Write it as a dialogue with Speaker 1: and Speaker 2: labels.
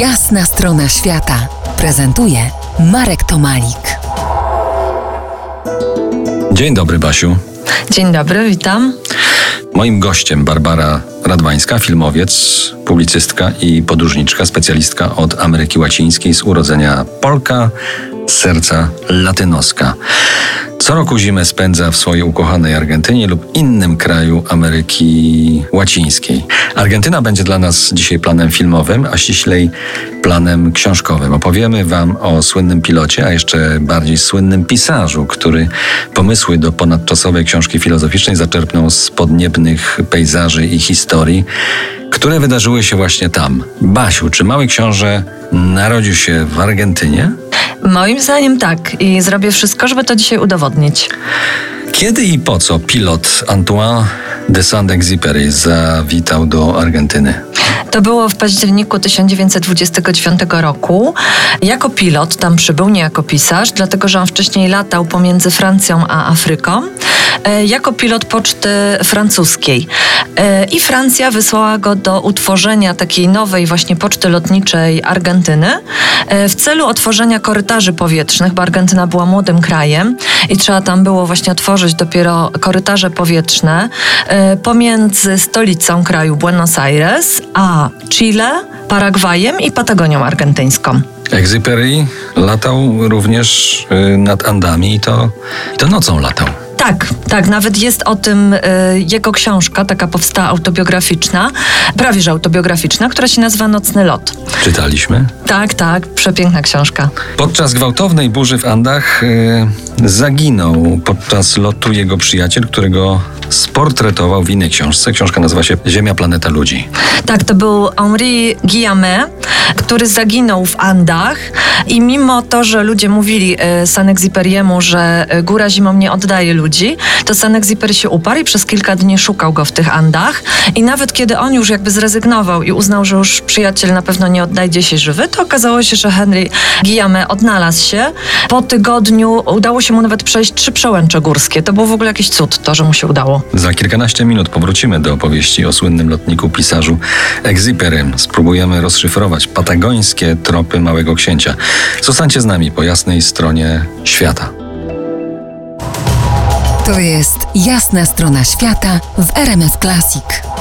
Speaker 1: Jasna strona świata prezentuje Marek Tomalik.
Speaker 2: Dzień dobry, Basiu.
Speaker 3: Dzień dobry, witam.
Speaker 2: Moim gościem Barbara Radwańska, filmowiec, publicystka i podróżniczka, specjalistka od Ameryki Łacińskiej z urodzenia Polka, z serca latynoska. Co roku zimę spędza w swojej ukochanej Argentynie lub innym kraju Ameryki Łacińskiej. Argentyna będzie dla nas dzisiaj planem filmowym, a ściślej planem książkowym. Opowiemy Wam o słynnym pilocie, a jeszcze bardziej słynnym pisarzu, który pomysły do ponadczasowej książki filozoficznej zaczerpnął z podniebnych pejzaży i historii, które wydarzyły się właśnie tam. Basiu, czy Mały Książę narodził się w Argentynie?
Speaker 3: Moim zdaniem tak i zrobię wszystko, żeby to dzisiaj udowodnić.
Speaker 2: Kiedy i po co pilot Antoine de Saint-Exupéry zawitał do Argentyny?
Speaker 3: To było w październiku 1929 roku. Jako pilot tam przybył, nie jako pisarz, dlatego że on wcześniej latał pomiędzy Francją a Afryką. E, jako pilot poczty francuskiej. E, I Francja wysłała go do utworzenia takiej nowej właśnie poczty lotniczej Argentyny e, w celu otworzenia korytarzy powietrznych, bo Argentyna była młodym krajem i trzeba tam było właśnie otworzyć dopiero korytarze powietrzne pomiędzy stolicą kraju Buenos Aires a Chile, Paragwajem i Patagonią argentyńską.
Speaker 2: Exupery latał również y, nad Andami i to, i to nocą latał.
Speaker 3: Tak, tak, nawet jest o tym y, jego książka, taka powstała autobiograficzna, prawie że autobiograficzna, która się nazywa Nocny Lot.
Speaker 2: Czytaliśmy?
Speaker 3: Tak, tak, przepiękna książka.
Speaker 2: Podczas gwałtownej burzy w Andach y, zaginął podczas lotu jego przyjaciel, którego sportretował w innej książce. Książka nazywa się Ziemia, planeta ludzi.
Speaker 3: Tak, to był Henri Guillaume, który zaginął w Andach i mimo to, że ludzie mówili y, Sanexiperiemu, że y, góra zimą nie oddaje ludzi, to Sanexiperi się uparł i przez kilka dni szukał go w tych Andach i nawet kiedy on już jakby zrezygnował i uznał, że już przyjaciel na pewno nie odnajdzie się żywy, to okazało się, że Henry Guillaume odnalazł się. Po tygodniu udało się mu nawet przejść trzy przełęcze górskie. To był w ogóle jakiś cud, to, że mu się udało.
Speaker 2: Za kilkanaście minut powrócimy do opowieści o słynnym lotniku pisarzu Exuperym. Spróbujemy rozszyfrować patagońskie tropy Małego Księcia. Zostańcie z nami po jasnej stronie świata.
Speaker 1: To jest jasna strona świata w RMS Classic.